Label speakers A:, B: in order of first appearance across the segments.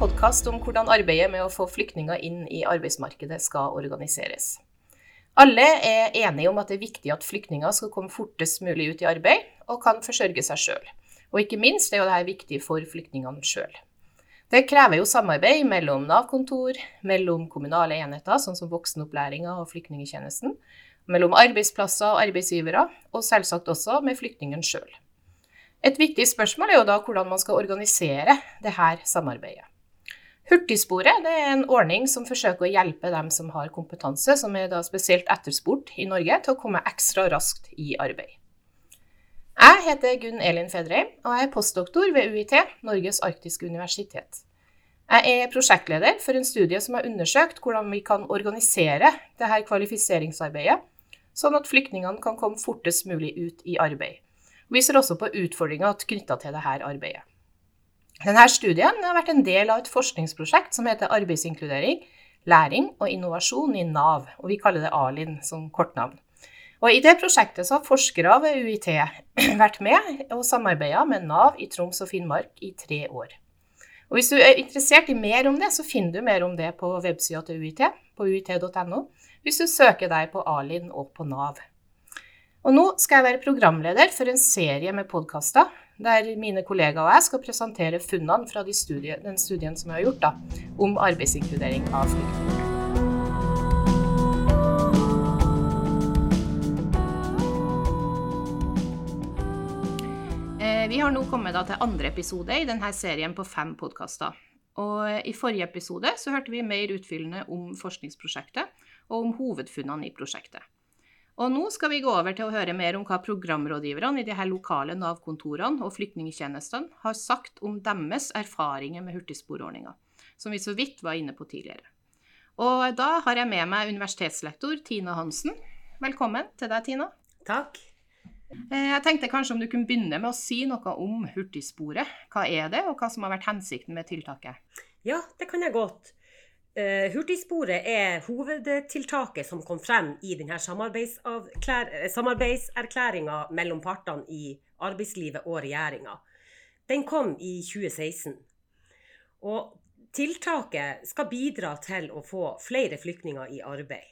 A: Podkast om hvordan arbeidet med å få flyktninger inn i arbeidsmarkedet skal organiseres. Alle er enige om at det er viktig at flyktninger skal komme fortest mulig ut i arbeid og kan forsørge seg sjøl. Og ikke minst er jo dette viktig for flyktningene sjøl. Det krever jo samarbeid mellom Nav-kontor, mellom kommunale enheter, sånn som voksenopplæringa og flyktningtjenesten, mellom arbeidsplasser og arbeidsgivere, og selvsagt også med flyktningen sjøl. Et viktig spørsmål er jo da hvordan man skal organisere det her samarbeidet. Hurtigsporet er en ordning som forsøker å hjelpe dem som har kompetanse, som er spesielt etterspurt i Norge, til å komme ekstra raskt i arbeid. Jeg heter Gunn Elin Fedreim, og jeg er postdoktor ved UiT, Norges arktiske universitet. Jeg er prosjektleder for en studie som har undersøkt hvordan vi kan organisere dette kvalifiseringsarbeidet, sånn at flyktningene kan komme fortest mulig ut i arbeid. Vi ser også på utfordringer knytta til dette arbeidet. Denne studien har vært en del av et forskningsprosjekt som heter Arbeidsinkludering, læring og innovasjon i Nav, og vi kaller det ALIN som kortnavn. Og I det prosjektet har forskere ved UiT vært med og samarbeida med Nav i Troms og Finnmark i tre år. Og Hvis du er interessert i mer om det, så finner du mer om det på websida til UiT, på uit.no, hvis du søker deg på ALIN og på Nav. Og nå skal jeg være programleder for en serie med podkaster der mine kollegaer og jeg skal presentere funnene fra de studie, den studien som vi har gjort da, om arbeidsinkludering av flyktninger. Eh, vi har nå kommet til andre episode i denne serien på fem podkaster. I forrige episode så hørte vi mer utfyllende om forskningsprosjektet og om hovedfunnene i prosjektet. Og nå skal vi gå over til å høre mer om hva programrådgiverne i de her lokale Nav-kontorene og flyktningtjenestene har sagt om deres erfaringer med hurtigsporordninga, som vi så vidt var inne på tidligere. Og da har jeg med meg universitetslektor Tina Hansen. Velkommen til deg, Tina.
B: Takk.
A: Eh, jeg tenkte kanskje om du kunne begynne med å si noe om hurtigsporet. Hva er det, og hva som har vært hensikten med tiltaket?
B: Ja, det kan jeg godt. Uh, hurtigsporet er hovedtiltaket som kom frem i denne samarbeidserklæringa mellom partene i arbeidslivet og regjeringa. Den kom i 2016. Og tiltaket skal bidra til å få flere flyktninger i arbeid.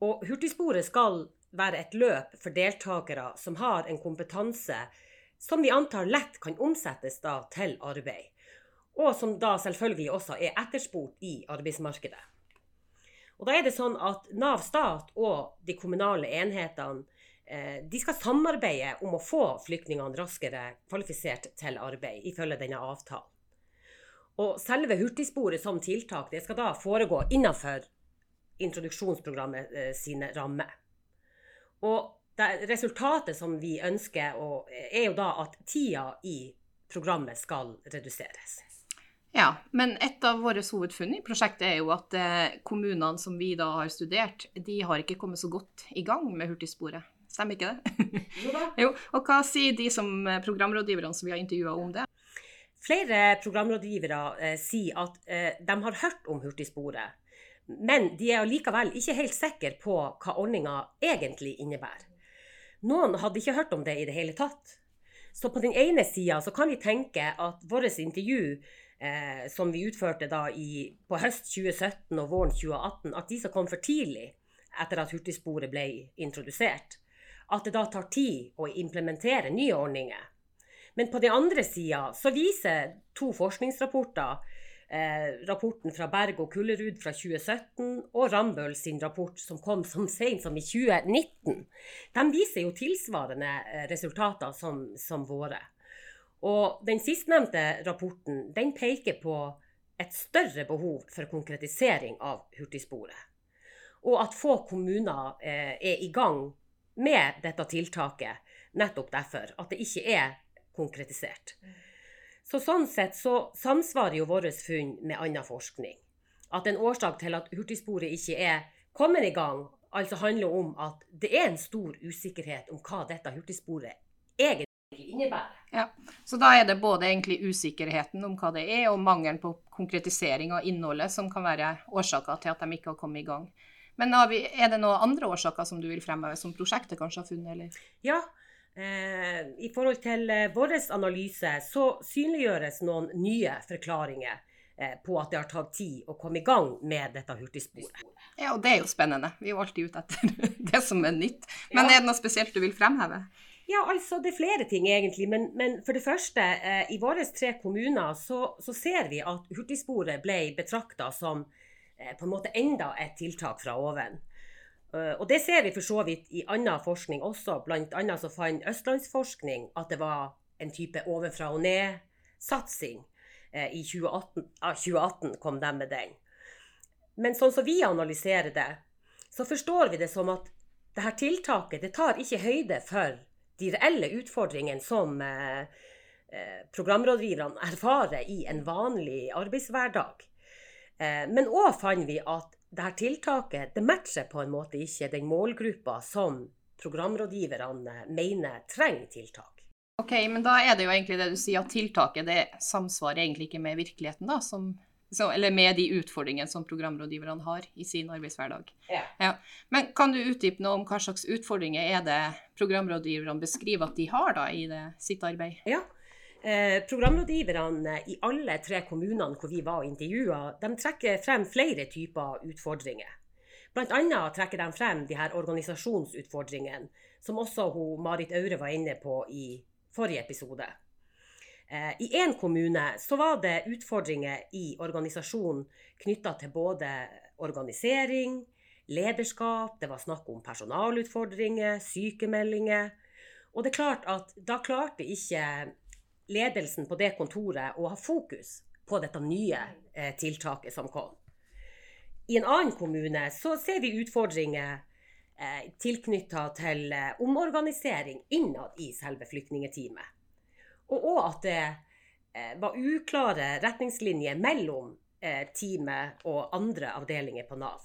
B: Og hurtigsporet skal være et løp for deltakere som har en kompetanse som vi antar lett kan omsettes til arbeid og som da selvfølgelig også er etterspurt i arbeidsmarkedet. Og da er det sånn at Nav stat og de kommunale enhetene eh, de skal samarbeide om å få flyktningene raskere kvalifisert til arbeid, ifølge denne avtalen. Og selve hurtigsporet som tiltak det skal da foregå innenfor introduksjonsprogrammet eh, sine rammer. Og resultatet som vi ønsker, er jo da at tida i programmet skal reduseres.
A: Ja, men et av våre hovedfunn i prosjektet er jo at eh, kommunene som vi da har studert, de har ikke kommet så godt i gang med hurtigsporet. Stemmer ikke det? Jo da. jo, og hva sier de som eh, programrådgiverne som vi har intervjua om det?
B: Flere programrådgivere eh, sier at eh, de har hørt om hurtigsporet, men de er likevel ikke helt sikre på hva ordninga egentlig innebærer. Noen hadde ikke hørt om det i det hele tatt. Så på den ene sida kan vi tenke at vårt intervju eh, som vi utførte da i, på høst 2017 og våren 2018, at de som kom for tidlig etter at hurtigsporet ble introdusert, at det da tar tid å implementere nye ordninger. Men på den andre sida så viser to forskningsrapporter, eh, rapporten fra Berg og Kullerud fra 2017 og Rambøll sin rapport som kom så sent som i 2019, de viser jo tilsvarende eh, resultater som, som våre. Og den sistnevnte rapporten den peker på et større behov for konkretisering av hurtigsporet. Og at få kommuner eh, er i gang med dette tiltaket nettopp derfor. At det ikke er konkretisert. Så Sånn sett så samsvarer jo våre funn med annen forskning. At en årsak til at hurtigsporet ikke er kommer i gang, altså handler om at det er en stor usikkerhet om hva dette hurtigsporet egentlig innebærer.
A: Ja, Så da er det både egentlig usikkerheten om hva det er, og mangelen på konkretisering av innholdet som kan være årsaker til at de ikke har kommet i gang. Men er det noen andre årsaker som du vil fremheve, som prosjektet kanskje har funnet? eller?
B: Ja, Eh, I forhold til eh, vår analyse så synliggjøres noen nye forklaringer eh, på at det har tatt tid å komme i gang med dette hurtigsporet.
A: Ja, og det er jo spennende. Vi er jo alltid ute etter det som er nytt. Men ja. er det noe spesielt du vil fremheve?
B: Ja, altså det er flere ting egentlig. Men, men for det første, eh, i våre tre kommuner så, så, ser vi at hurtigsporet ble betrakta som eh, på en måte enda et tiltak fra oven. Uh, og det ser vi for så vidt i annen forskning også. Blant annet så fant Østlandsforskning at det var en type ovenfra og ned-satsing. Eh, I 2018, 2018 kom de med den. Men sånn som vi analyserer det, så forstår vi det som at dette tiltaket det tar ikke høyde for de reelle utfordringene som eh, programrådgiverne erfarer i en vanlig arbeidshverdag. Men òg fant vi at dette tiltaket det matcher på en måte ikke den målgruppa som programrådgiverne mener trenger tiltak.
A: Ok, men da er det jo egentlig det du sier, at tiltaket det samsvarer egentlig ikke med virkeligheten, da, som, så, eller med de utfordringene som programrådgiverne har i sin arbeidshverdag.
B: Ja.
A: ja. Men kan du utdype noe om hva slags utfordringer er det programrådgiverne beskriver at de har da i det, sitt arbeid?
B: Ja, Eh, programrådgiverne i alle tre kommunene hvor vi var og intervjua, trekker frem flere typer utfordringer. Bl.a. trekker de frem de her organisasjonsutfordringene, som også hun, Marit Aure var inne på i forrige episode. Eh, I én kommune så var det utfordringer i organisasjonen knytta til både organisering, lederskap, det var snakk om personalutfordringer, sykemeldinger. Og det er klart at da klarte ikke ledelsen på det kontoret å ha fokus på dette nye eh, tiltaket som kom. I en annen kommune så ser vi utfordringer eh, tilknytta til eh, omorganisering innad i selve flyktningeteamet. Og òg at det eh, var uklare retningslinjer mellom eh, teamet og andre avdelinger på Nav.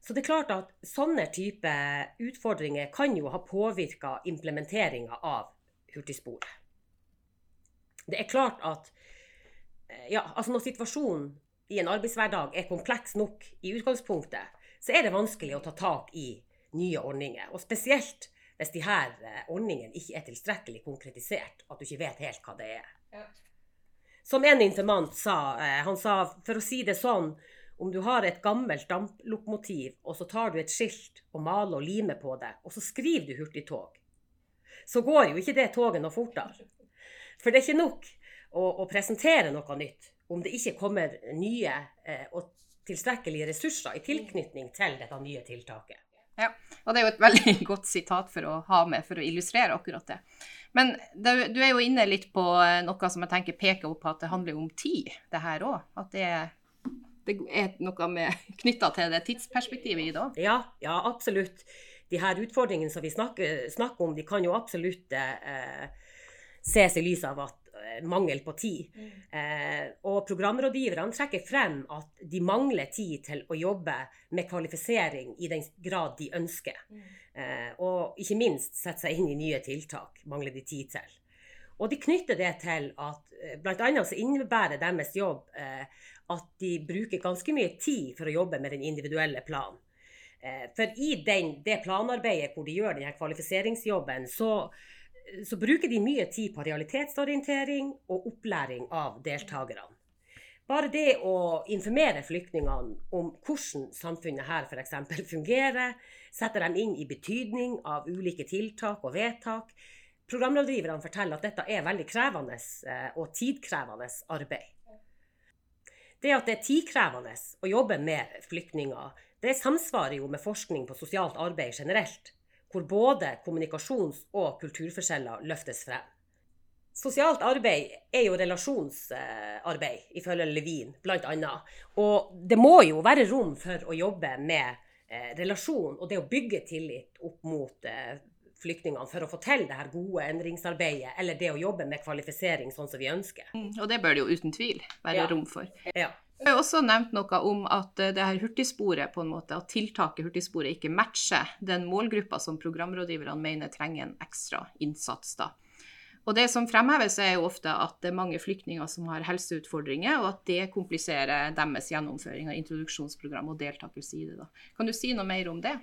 B: Så det er klart at sånne type utfordringer kan jo ha påvirka implementeringa av hurtigsporet. Det er klart at eh, ja, altså når situasjonen i en arbeidshverdag er kompleks nok i utgangspunktet, så er det vanskelig å ta tak i nye ordninger. Og spesielt hvis de her eh, ordningene ikke er tilstrekkelig konkretisert, at du ikke vet helt hva det er. Ja. Som en informant sa, eh, han sa for å si det sånn om du har et gammelt damplokomotiv, og så tar du et skilt og maler og limer på det, og så skriver du hurtigtog, så går jo ikke det toget noe fortere. For det er ikke nok å, å presentere noe nytt om det ikke kommer nye eh, og tilstrekkelige ressurser i tilknytning til dette nye tiltaket.
A: Ja, og det er jo et veldig godt sitat for å ha med for å illustrere akkurat det. Men det, du er jo inne litt på eh, noe som jeg tenker peker opp at det handler om tid, det her òg. At det, det, er noe med knytta til det tidsperspektivet i dag.
B: Ja, ja, absolutt. De her utfordringene som vi snakker, snakker om, de kan jo absolutt eh, ses i lys av at eh, mangel på tid. Mm. Eh, og programrådgiverne trekker frem at de mangler tid til å jobbe med kvalifisering i den grad de ønsker. Mm. Eh, og ikke minst sette seg inn i nye tiltak mangler de tid til. Og de knytter det til at eh, bl.a. så innebærer deres jobb eh, at de bruker ganske mye tid for å jobbe med den individuelle planen. Eh, for i den, det planarbeidet hvor de gjør denne kvalifiseringsjobben, så så bruker de mye tid på realitetsorientering og opplæring av deltakerne. Bare det å informere flyktningene om hvordan samfunnet her f.eks. fungerer, setter dem inn i betydning av ulike tiltak og vedtak. Programrådgiverne forteller at dette er veldig krevende eh, og tidkrevende arbeid. Det at det er tidkrevende å jobbe med flyktninger, det samsvarer jo med forskning på sosialt arbeid generelt hvor både kommunikasjons- og kulturforskjeller løftes frem. Sosialt arbeid er jo relasjonsarbeid, ifølge Levin bl.a. Og det må jo være rom for å jobbe med eh, relasjon og det å bygge tillit opp mot eh, flyktningene for å få til det her gode endringsarbeidet, eller det å jobbe med kvalifisering sånn som vi ønsker.
A: Mm, og det bør det jo uten tvil være
B: ja.
A: rom for.
B: Ja.
A: Du har også nevnt noe om at eh, det her hurtigsporet, på en måte, at tiltaket hurtigsporet ikke matcher den målgruppa som programrådgiverne mener trenger en ekstra innsats. da. Og Det som fremheves, er jo ofte at det er mange flyktninger som har helseutfordringer, og at det kompliserer deres gjennomføring av introduksjonsprogram og deltakelse i det. da. Kan du si noe mer om det?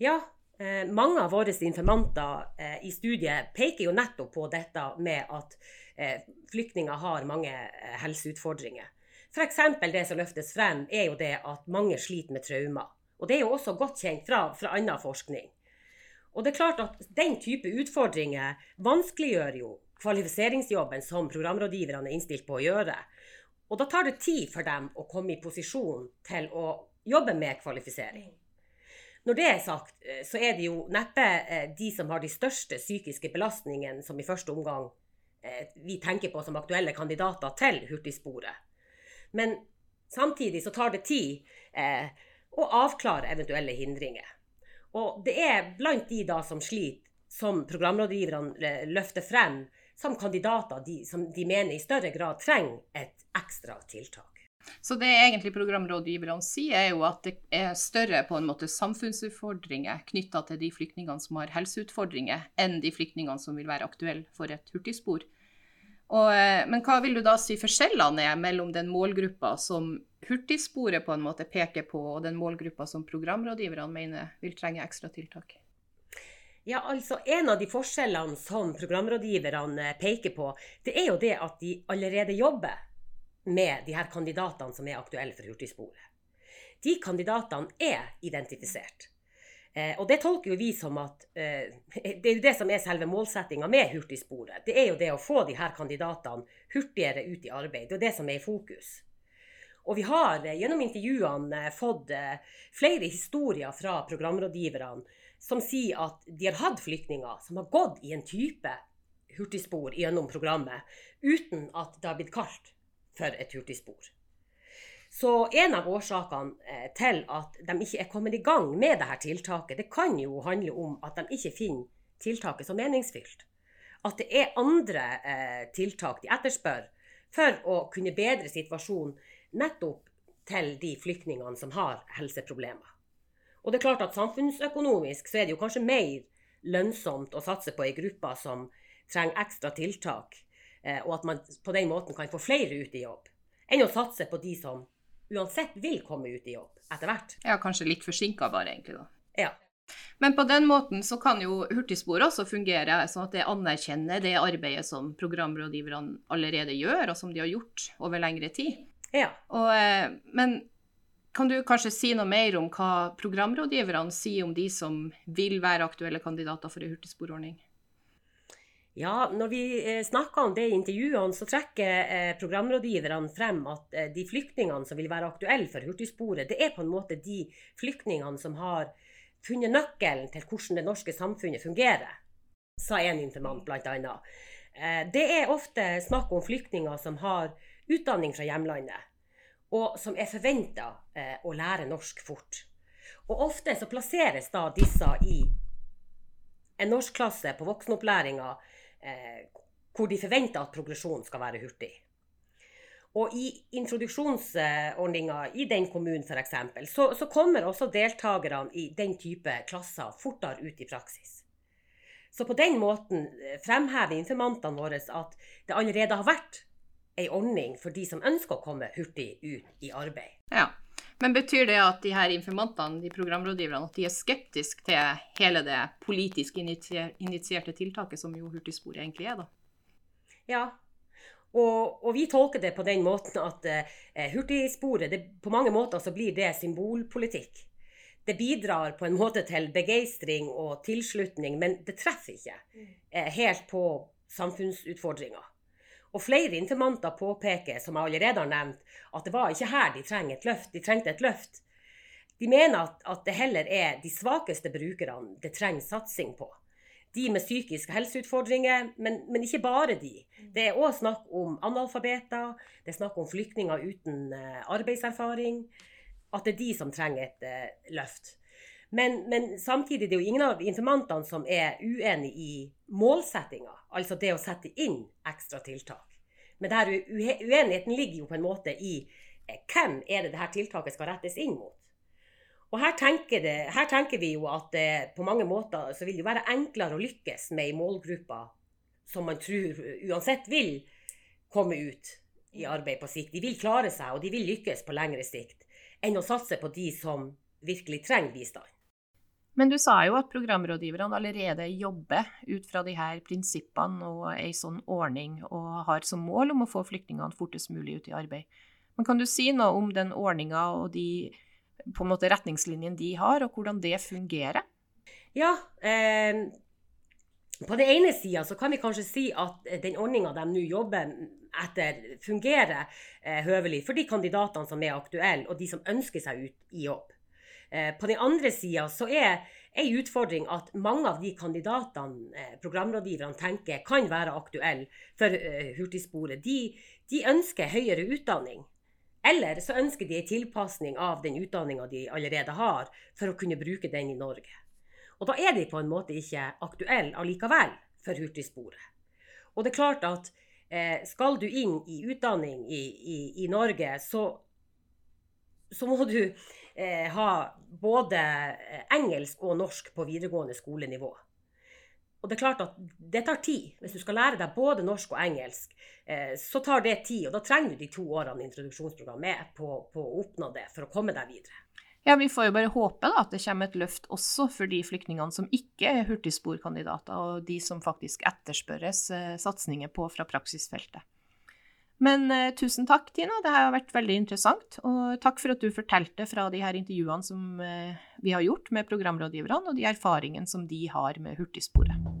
B: Ja, Eh, mange av våre informanter eh, i studiet peker jo nettopp på dette med at eh, flyktninger har mange eh, helseutfordringer. F.eks. det som løftes frem, er jo det at mange sliter med traumer. Og det er jo også godt kjent fra, fra annen forskning. Og det er klart at den type utfordringer vanskeliggjør jo kvalifiseringsjobben som programrådgiverne er innstilt på å gjøre. Og da tar det tid for dem å komme i posisjon til å jobbe med kvalifisering. Når det er sagt, eh, så er det jo neppe eh, de som har de største psykiske belastningene som i første omgang eh, vi tenker på som aktuelle kandidater til hurtigsporet. Men samtidig så tar det tid eh, å avklare eventuelle hindringer. Og det er blant de da som sliter, som programrådgiverne løfter frem som kandidater de, som de mener i større grad trenger et ekstra tiltak.
A: Så det egentlig programrådgiverne sier, er jo at det er større på en måte samfunnsutfordringer knytta til de flyktningene som har helseutfordringer, enn de flyktningene som vil være aktuelle for et hurtigspor. Og, eh, men hva vil du da si forskjellene er mellom den målgruppa som hurtigsporet på en måte peker på, og den målgruppa som programrådgiverne mener vil trenge ekstra tiltak?
B: Ja, altså En av de forskjellene som programrådgiverne peker på, det er jo det at de allerede jobber med de her kandidatene som er aktuelle for hurtigsporet. De kandidatene er identifisert. Eh, og det tolker jo vi som at eh, det er jo det som er selve målsettinga med hurtigsporet. Det er jo det å få de her kandidatene hurtigere ut i arbeid. Det er det som er i fokus. Og vi har eh, gjennom intervjuene eh, fått eh, flere historier fra programrådgiverne som sier at de har hatt flyktninger som har gått i en type hurtigspor gjennom programmet uten at det har blitt kalt for et hurtigspor. Så en av årsakene eh, til at de ikke er kommet i gang med dette tiltaket, det kan jo handle om at de ikke finner tiltaket så meningsfylt. At det er andre eh, tiltak de etterspør for å kunne bedre situasjonen nettopp til de flyktningene som har helseproblemer. Og det er klart at Samfunnsøkonomisk så er det jo kanskje mer lønnsomt å satse på ei gruppe som trenger ekstra tiltak, Eh, og at man på den måten kan få flere ut i jobb, enn å satse på de som uansett vil komme ut i jobb etter hvert.
A: Ja, kanskje litt forsinka bare, egentlig, da.
B: Ja.
A: Men på den måten så kan jo hurtigspor også fungere sånn at det anerkjenner det arbeidet som programrådgiverne allerede gjør, og som de har gjort over lengre tid.
B: Ja.
A: Og, eh, men kan du kanskje si noe mer om hva programrådgiverne sier om de som vil være aktuelle kandidater for en hurtigsporordning?
B: Ja, når vi eh, snakker om det i intervjuene, så trekker eh, programrådgiverne frem at eh, de flyktningene som vil være aktuelle for hurtigsporet, det er på en måte de flyktningene som har funnet nøkkelen til hvordan det norske samfunnet fungerer, sa en informant bl.a. Det er ofte snakk om flyktninger som har utdanning fra hjemlandet, og som er forventa å lære norsk fort. Og ofte så plasseres da disse i en norskklasse på voksenopplæringa eh, hvor de forventer at progresjonen skal være hurtig. Og i introduksjonsordninga i den kommunen f.eks., så, så kommer også deltakerne i den type klasser fortere ut i praksis. Så på den måten eh, fremhever informantene våre at det allerede har vært ei ordning for de som ønsker å komme hurtig ut i arbeid.
A: Ja, Men betyr det at de her informantene, de programrådgiverne, at de er skeptiske til hele det politisk initierte tiltaket som jo hurtigsporet egentlig er, da?
B: Ja, og, og, vi tolker det på den måten at eh, hurtigsporet det, På mange måter så blir det symbolpolitikk. Det bidrar på en måte til begeistring og tilslutning, men det treffer ikke eh, helt på samfunnsutfordringer. Og flere informanter påpeker, som jeg allerede har nevnt, at det var ikke her de trenger et løft. De trengte et løft. De mener at, at det heller er de svakeste brukerne det trenger satsing på. De med psykiske helseutfordringer, men, men ikke bare de. Det er òg snakk om analfabeter, det er snakk om flyktninger uten uh, arbeidserfaring. At det er de som trenger et uh, løft. Men, men, samtidig det er jo ingen av informantene som er uenig i målsettinga, altså det å sette inn ekstra tiltak. Men der uenigheten ligger jo på en måte i eh, hvem er det dette tiltaket skal rettes inn mot. Og her tenker, det, her tenker vi jo at det, på mange måter så vil det være enklere å lykkes med ei målgruppe som man tror uansett vil komme ut i arbeid på sikt. De vil klare seg, og de vil lykkes på lengre sikt, enn å satse på de som virkelig trenger bistand.
A: Men du sa jo at programrådgiverne allerede jobber ut fra de her prinsippene og ei sånn ordning, og har som mål om å få flyktningene fortest mulig ut i arbeid. Men kan du si noe om den ordninga og de på en måte retningslinjene de har, og hvordan det fungerer?
B: Ja, eh, på den ene sida så kan vi kanskje si at den ordninga de nå jobber etter, fungerer eh, høvelig for de kandidatene som er aktuelle, og de som ønsker seg ut i jobb. Eh, på den andre sida så er en utfordring at mange av de kandidatene eh, programrådgiverne tenker kan være aktuelle for eh, hurtigsporet, de, de ønsker høyere utdanning. Eller så ønsker de en tilpasning av den utdanninga de allerede har, for å kunne bruke den i Norge. Og da er de på en måte ikke aktuelle allikevel for hurtigsporet. Og det er klart at skal du inn i utdanning i, i, i Norge, så, så, må du eh, ha både eh, engelsk og norsk på videregående skolenivå. Og det er klart at det tar tid. Hvis du skal lære deg både norsk og engelsk, eh, så tar det tid. Og da trenger du de to årene introduksjonsprogrammet er på, på å oppnå det for å komme deg videre.
A: Ja, Vi får jo bare håpe da, at det kommer et løft også for de flyktningene som ikke er hurtigsporkandidater, og de som faktisk etterspørres eh, satsinger på fra praksisfeltet. Men eh, tusen takk, Tina. Det har vært veldig interessant. Og takk for at du fortalte fra de her intervjuene som eh, vi har gjort med programrådgiverne, og de erfaringene som de har med hurtigsporet.